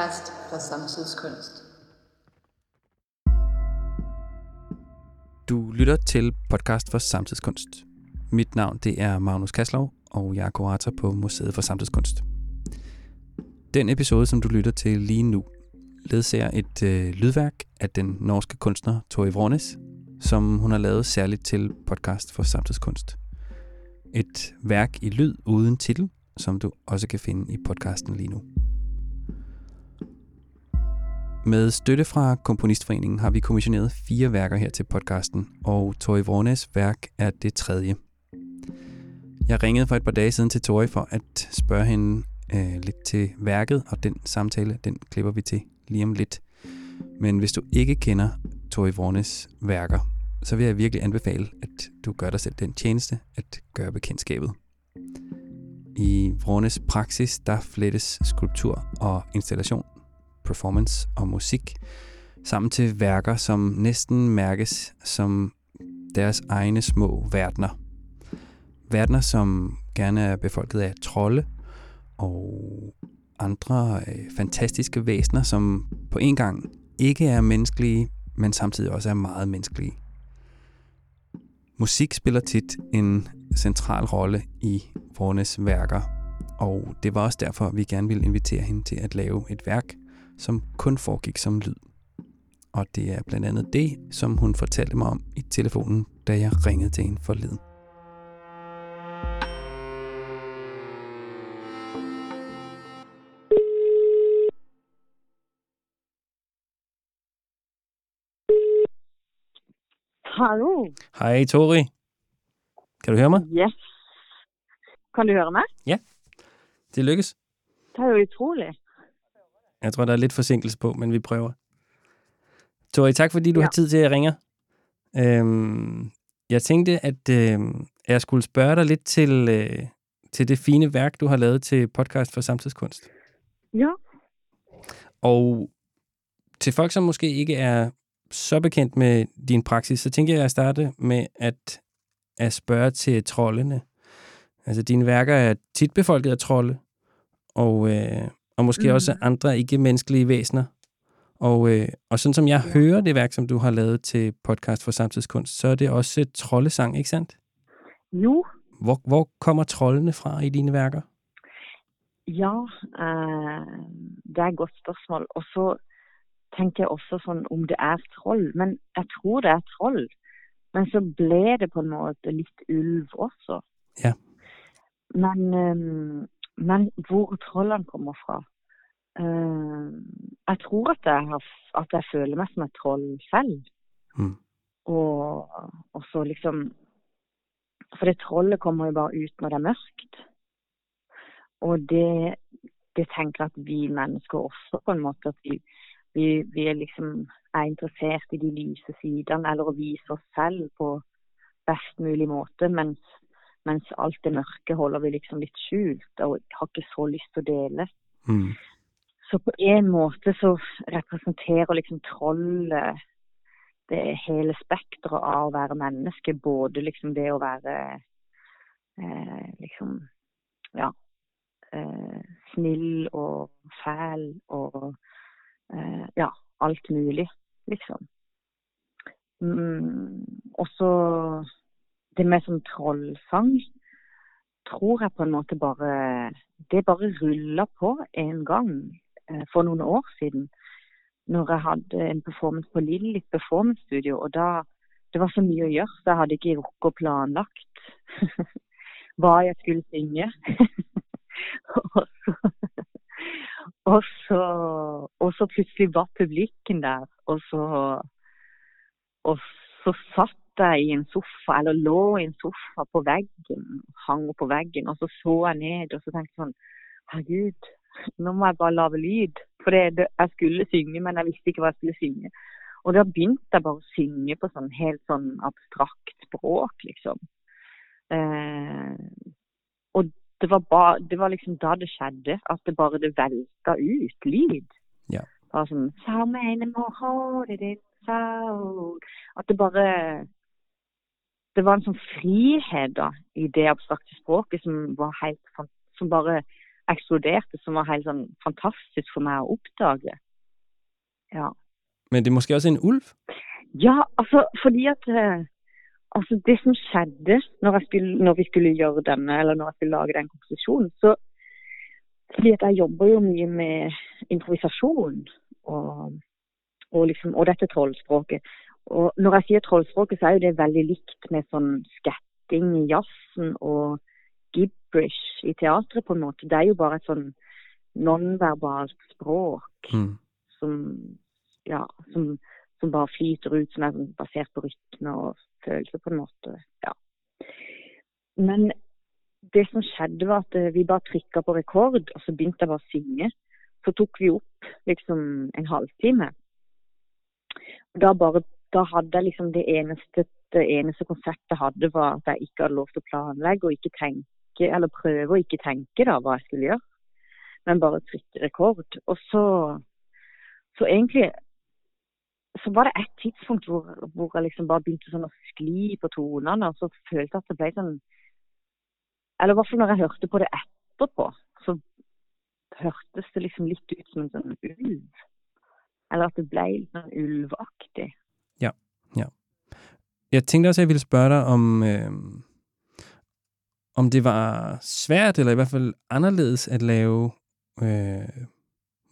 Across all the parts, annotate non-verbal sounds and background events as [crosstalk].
podcast fra Samtidskunst. Du lytter til podcast for samtidskunst. Mit navn det er Magnus Kaslov, og jeg er kurator på Museet for Samtidskunst. Den episode, som du lytter til lige nu, ledsager et øh, lydværk af den norske kunstner Tori Vrånes, som hun har lavet særligt til podcast for samtidskunst. Et værk i lyd uden titel, som du også kan finde i podcasten lige nu. Med støtte fra Komponistforeningen har vi kommissioneret fire værker her til podcasten, og Tori Vornes værk er det tredje. Jeg ringede for et par dage siden til Tori for at spørge hende øh, lidt til værket, og den samtale, den klipper vi til lige om lidt. Men hvis du ikke kender Tori Vornes værker, så vil jeg virkelig anbefale, at du gør dig selv den tjeneste at gøre bekendtskabet. I Vornes praksis, der flettes skulptur og installation, performance og musik sammen til værker, som næsten mærkes som deres egne små verdener. Verdener, som gerne er befolket af trolde og andre øh, fantastiske væsener, som på en gang ikke er menneskelige, men samtidig også er meget menneskelige. Musik spiller tit en central rolle i Vornes værker, og det var også derfor, vi gerne ville invitere hende til at lave et værk, som kun foregik som lyd. Og det er blandt andet det, som hun fortalte mig om i telefonen, da jeg ringede til hende forleden. Hallo. Hej Tori. Kan du høre mig? Yes. Kan du høre meg? Det lykkes. Det er jo utrolig. Jeg tror, der er lidt forsinkelse på, men vi prøver. Tori, tak fordi du Ja. har tid til at ringe. Øhm, jeg tænkte, at øh, jeg skulle spørge dig lidt til, øh, til det fine værk, du har lavet til podcast for samtidskunst. Ja. Og til folk, som måske ikke er så bekendt med din praksis, så tænker jeg at starte med at, at spørge til troldene. Altså, dine værker er tit befolket af trolde, og, øh, og måske mm. Også andre ikke-menneskelige væsener. Og, øh, og sådan som jeg hører det værk, som du har lavet til podcast for samtidskunst, så er det også et troldesang, ikke sandt? Jo. Hvor, hvor kommer troldene fra i dine værker? Ja, eh, det er et godt spørsmål. Og så tenker jeg også sånn om det er troll. Men jeg tror det er troll. Men så ble det på en måte litt ulv også. Ja. Men, eh, men hvor trollene kommer fra eh, Jeg tror at jeg, har, at jeg føler meg som et troll selv. Mm. Og, og så liksom For det trollet kommer jo bare ut når det er mørkt. Og det, det tenker at vi mennesker også på en måte at vi, vi, vi er liksom er interessert i de lyse sidene, eller å vise oss selv på best mulig måte, mens, mens alt det mørke holder vi liksom litt skjult og har ikke så lyst til å dele. Mm. Så på en måte så representerer liksom trollet det hele spekteret av å være menneske. Både liksom det å være eh, liksom ja eh, snill og fæl og eh, ja, alt mulig, liksom. Mm, og så det med som trollsang tror jeg på en måte bare Det bare ruller på en gang eh, for nogle år siden. Når jeg havde en performance på Lillit Performance Studio. Og da Det var så mye at gøre, så jeg havde ikke rukket og planlagt [laughs] hvad jeg skulle synge. [laughs] og, så, og, så, og så pludselig var publikken der, og så Og så satt jeg i en sofa, eller lå i en sofa på veggen, hang på veggen, og så så jeg ned, og så tenkte jeg sånn Herregud, nå må jeg bare lage lyd. For det, det, jeg skulle synge, men jeg visste ikke hva jeg skulle synge. Og da begynte jeg bare å synge på sånn helt sånn abstrakt språk, liksom. Eh, og det var, bare, det var liksom da det skjedde, at det bare det velta ut lyd. Ja. Bare sånn At det bare Det var en sånn frihet da, i det abstrakte språket som var helt Som bare eksploderte, som var helt sånn fantastisk for meg å oppdage. Ja. Men det er måske også en ulv? Ja, altså fordi at eh, Altså det som skjedde når, skulle, når, vi skulle gjøre denne, eller når jeg skulle lage den komposisjonen, så Fordi at jeg jobber jo mye med improvisasjon og, og, liksom, og dette trollspråket. Og når jeg sier trollspråket, så er jo det veldig likt med sånn skatting i jazzen og gibberish i teatret, på en måte. Det er jo bare et sånn nonverbalt språk mm. som, ja, som, som, bare flyter ut, som er basert på rytme og følelser, på en måte. Ja. Men det som skjedde, var at vi bare trykka på rekord, og så begynte jeg bare å synge. Så tok vi opp liksom en halvtime. Da bare da hadde jeg liksom det eneste, det eneste konseptet jeg hadde, var at jeg ikke hadde lov til å planlegge og ikke tenke, eller prøve å ikke tenke da hva jeg skulle gjøre, men bare trykke rekord. Og så, så egentlig så var det et tidspunkt hvor, hvor jeg liksom bare begynte sånn å skli på tonene, og så følte jeg at det ble sånn Eller i hvert fall når jeg hørte på det etterpå, så hørtes det liksom litt ut som en sånn ulv. Eller at det ble litt sånn ulvaktig. Jeg tænkte også, at jeg ville spørge dig om, øh, om det var svært, eller i hvert fald anderledes at lave øh,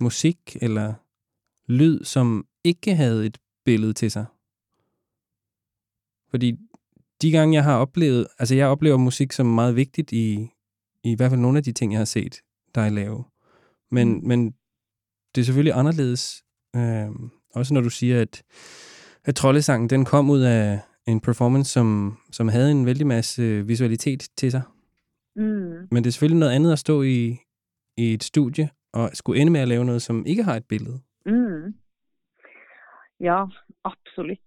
musik eller lyd, som ikke havde et billede til sig. Fordi de gange, jeg har oplevet, altså jeg oplever musik som meget vigtigt i, i hvert fald nogle af de ting, jeg har set dig lave. Men, mm. men det er selvfølgelig anderledes, øh, også når du siger, at at troldesangen, den kom ud af en performance, som, som havde en vældig masse visualitet til sig. Mm. Men det er selvfølgelig noget andet at stå i, i et studie og skulle ende med at lave noget, som ikke har et billede. Mm. Ja, absolut.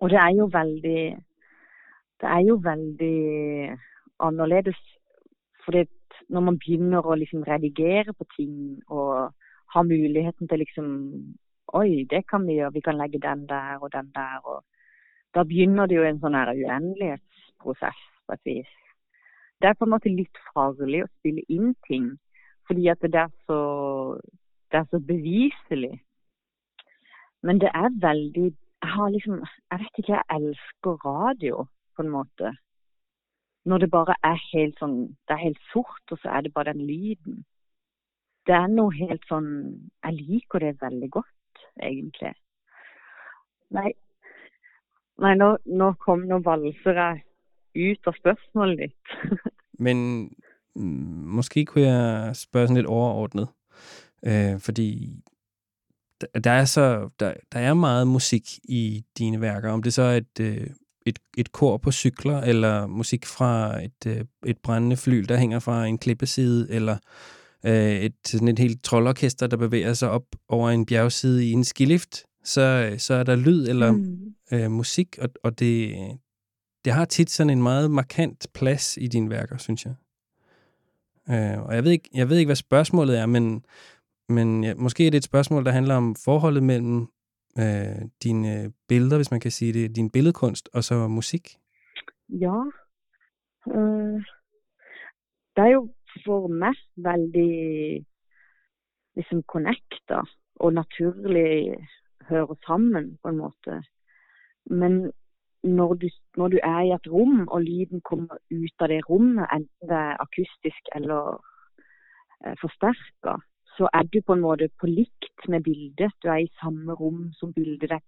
Og det er jo veldig det er jo veldig anderledes. For når man begynner å liksom redigere på ting og har muligheten til liksom Oi, det kan vi gjøre. Vi kan legge den der og den der. Og da begynner det jo en sånn uendelighetsprosess på et vis. Det er på en måte litt farlig å spille inn ting, fordi at det er så, det er så beviselig. Men det er veldig Jeg har liksom Jeg vet ikke, jeg elsker radio på en måte. Når det bare er helt sånn Det er helt sort, og så er det bare den lyden. Det er noe helt sånn Jeg liker det veldig godt egentlig. Nei, Nei nå, nå kom nå valser jeg ut av spørsmålet lidt. [laughs] Men mm, måske kunne jeg spørge sådan lidt overordnet, øh, fordi der er så der, der er meget musik i dine værker. Om det så er et, øh, et, et kor på cykler, eller musik fra et, øh, et brændende fly, der hænger fra en klippeside, eller øh, et, sådan et helt trollorkester, der bevæger sig op over en bjergside i en skilift, så, så er der lyd eller mm. øh, musik, og, og det, det har tit sådan en meget markant plads i dine værker, synes jeg. Øh, og jeg ved, ikke, jeg ved ikke, hvad spørgsmålet er, men, men ja, måske er det et spørgsmål, der handler om forholdet mellem øh, dine billeder, hvis man kan sige det, din billedkunst, og så musik. Ja. Øh, der er jo for meg veldig liksom connecta og naturlig hører sammen, på en måte. Men når du, når du, er i et rum, og lyden kommer ut av det rommet, enten det er akustisk eller eh, forsterka, så er du på en måte på likt med bildet. Du er i samme rom som bildet.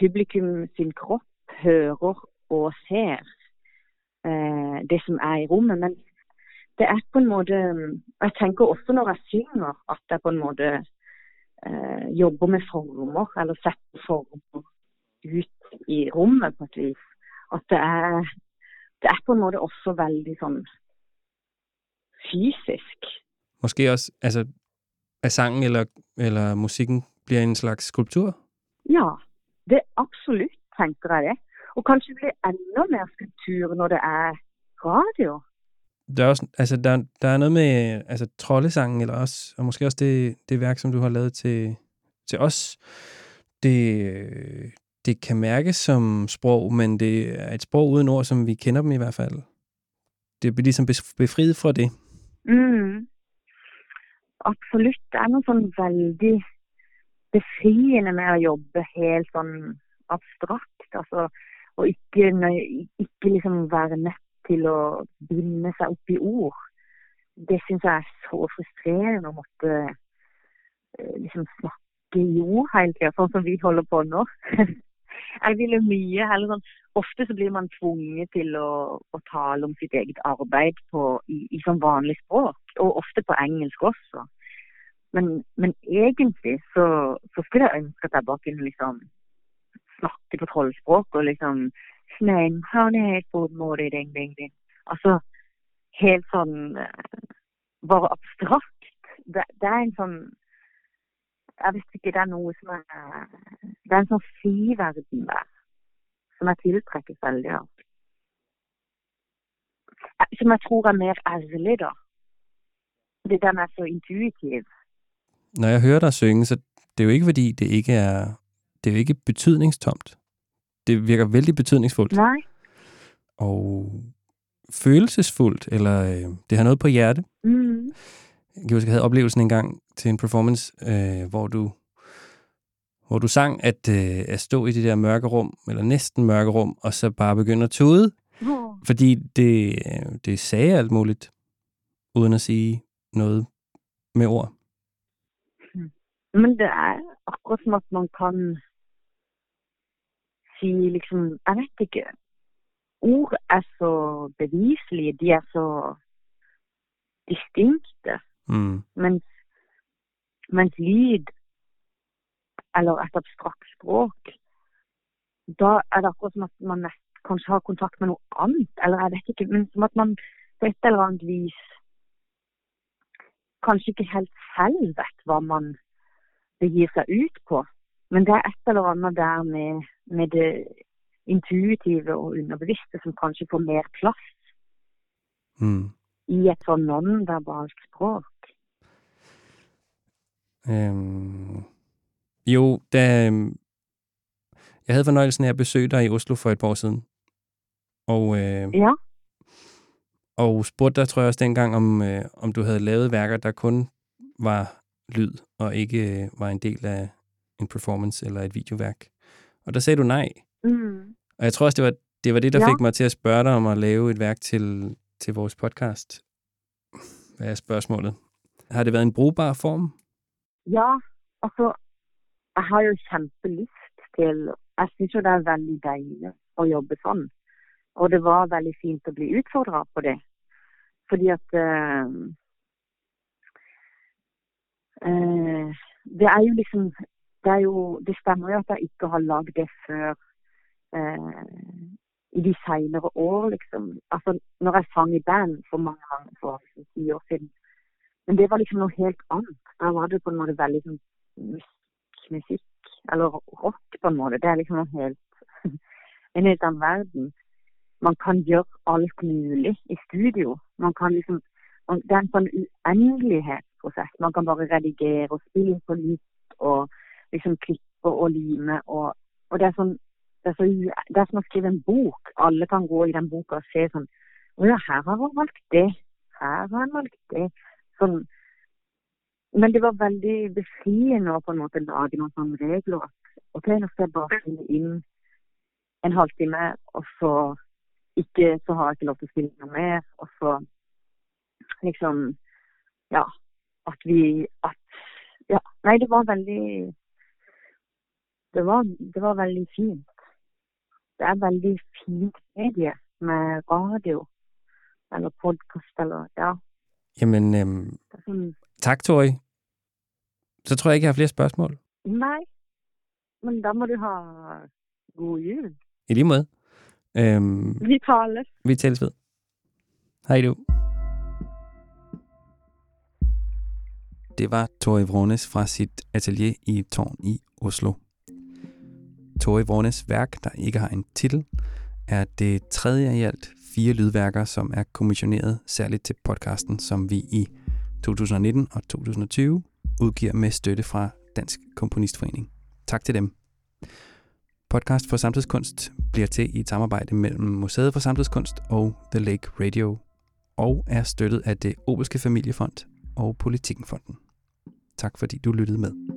Publikum sin kropp hører og ser eh, det som er i rommet. Men det er på en måte Jeg tenker også når jeg synger, at jeg på en måte eh, jobber med former, eller setter former ut i rommet på et vis. At det er, det er på en måte også veldig sånn fysisk. Måske også, altså, at sangen eller, eller musikken bliver en slags skulptur? Ja, det absolutt, tenker jeg det. Og kanskje det blir enda mer skulptur når det er radio der er, også, altså, der, der er noget med altså, troldesangen, eller også, og måske også det, det værk, som du har lavet til, til os. Det, det kan mærkes som sprog, men det er et sprog uden ord, som vi kender dem i hvert fald. Det bliver ligesom befriet fra det. Mm. Absolut. Det er noget sådan veldig befriende med at jobbe helt sådan abstrakt. Altså, og ikke, ikke liksom være nødt til å binde seg opp i ord. Det syns jeg er så frustrerende å måtte liksom snakke i ord hele tida, sånn som vi holder på nå. [laughs] jeg ville mye heller sånn Ofte så blir man tvunget til å, å tale om sitt eget arbeid på, i, i sånn vanlig språk, og ofte på engelsk også. Men, men egentlig så, så, skulle jeg ønske at jeg bare kunne liksom snakke på trollspråk og liksom Snein, helt på måte, ding, ding, ding. Altså helt sånn eh, øh, Bare abstrakt. Det, det er en sånn jeg vet ikke, det er noe som er Det er en sånn fri der som jeg tiltrekkes veldig av. Som jeg tror er mer ærlig, da. Det den er så intuitiv. Når jeg hører dig synge, så det er jo ikke fordi, det ikke er, det er jo ikke betydningstomt. Det virker vældig betydningsfuldt. Nej. Og følelsesfuldt, eller øh, det har noget på hjerte. Mm. Jeg kan huske, jeg havde oplevelsen en gang til en performance, øh, hvor du hvor du sang, at, øh, at stå i det der mørke rum, eller næsten mørke rum, og så bare begynde at tude. Oh. Fordi det, det sagde alt muligt, uden at sige noget med ord. Hmm. Men det er akkurat som at man kan sige liksom, jeg vet ikke, ord er så beviselige, de er så distinkte. Mm. Mens, mens lyd, eller et abstrakt språk, da er det akkurat som at man nett, kanskje har kontakt med noe annet, eller jeg vet ikke, men som at man på et eller annet vis kanskje ikke helt selv vet hva man begir seg ut på. Men det er et eller annet der med, med det intuitive og underbevisste som kanskje får mer plass mm. i et sånn nonverbalt språk. Øhm, jo, da jeg havde fornøjelsen af at besøge dig i Oslo for et par år siden. Og, øh, ja. og spurgte dig, tror jeg også dengang, om, øh, om du havde lavet værker, der kun var lyd, og ikke øh, var en del af en performance eller et videoværk. Og der sagde du nej. Mm. Og jeg tror også, det var det, var det der ja. fik mig til at spørge dig om at lave et værk til, til vores podcast. Hvad er spørgsmålet? Har det været en brugbar form? Ja, altså, jeg har jo kjempelyst til Jeg syns jo det er veldig deilig å jobbe sånn. Og det var veldig fint å bli utfordra på det. Fordi at uh, uh, Det er jo liksom det, er jo, det stemmer jo at jeg ikke har lagd det før eh, i de senere år, liksom. Altså når jeg sang i band for mange, mange for liksom, ti år siden. Men det var liksom noe helt annet. Da var det på en måte veldig sånn musikk, eller rock på en måte. Det er liksom noe helt [laughs] en helt annen verden. Man kan gjøre alt mulig i studio. Man kan liksom man, Det er en sånn uendelighetsprosess. Man kan bare redigere og spille på nytt og liksom klippe og lime og, og det er sånn det er, så, det er som å skrive en bok. Alle kan gå i den boka og se sånn Å ja, her har han valgt det. Her har han valgt det. Sånn men det var veldig befriende å på en måte lage noen sånne regler. OK, nå skal jeg bare finne inn en halvtime, og så ikke så har jeg ikke lov til å spille noe mer. Og så liksom Ja. At vi At Ja. Nei, det var veldig det var, det var veldig fint. Det er veldig fint medie med radio. Eller podkast, eller Ja. Jamen, øhm, sånn, tak, Tori. Så tror jeg ikke, jeg har flere spørgsmål. Nei, men da må du ha god jul. I lige måde. Øhm, Vi tales. vi tales ved. Hej du. Det var Tori Vrones fra sit atelier i Tårn i Oslo. Tori Vornes værk, der ikke har en titel, er det tredje i alt fire lydværker, som er kommissioneret særligt til podcasten, som vi i 2019 og 2020 udgiver med støtte fra Dansk Komponistforening. Tak til dem. Podcast for samtidskunst bliver til i et samarbejde mellem Museet for Samtidskunst og The Lake Radio, og er støttet af det Obelske Familiefond og Politikenfonden. Tak fordi du lyttede med.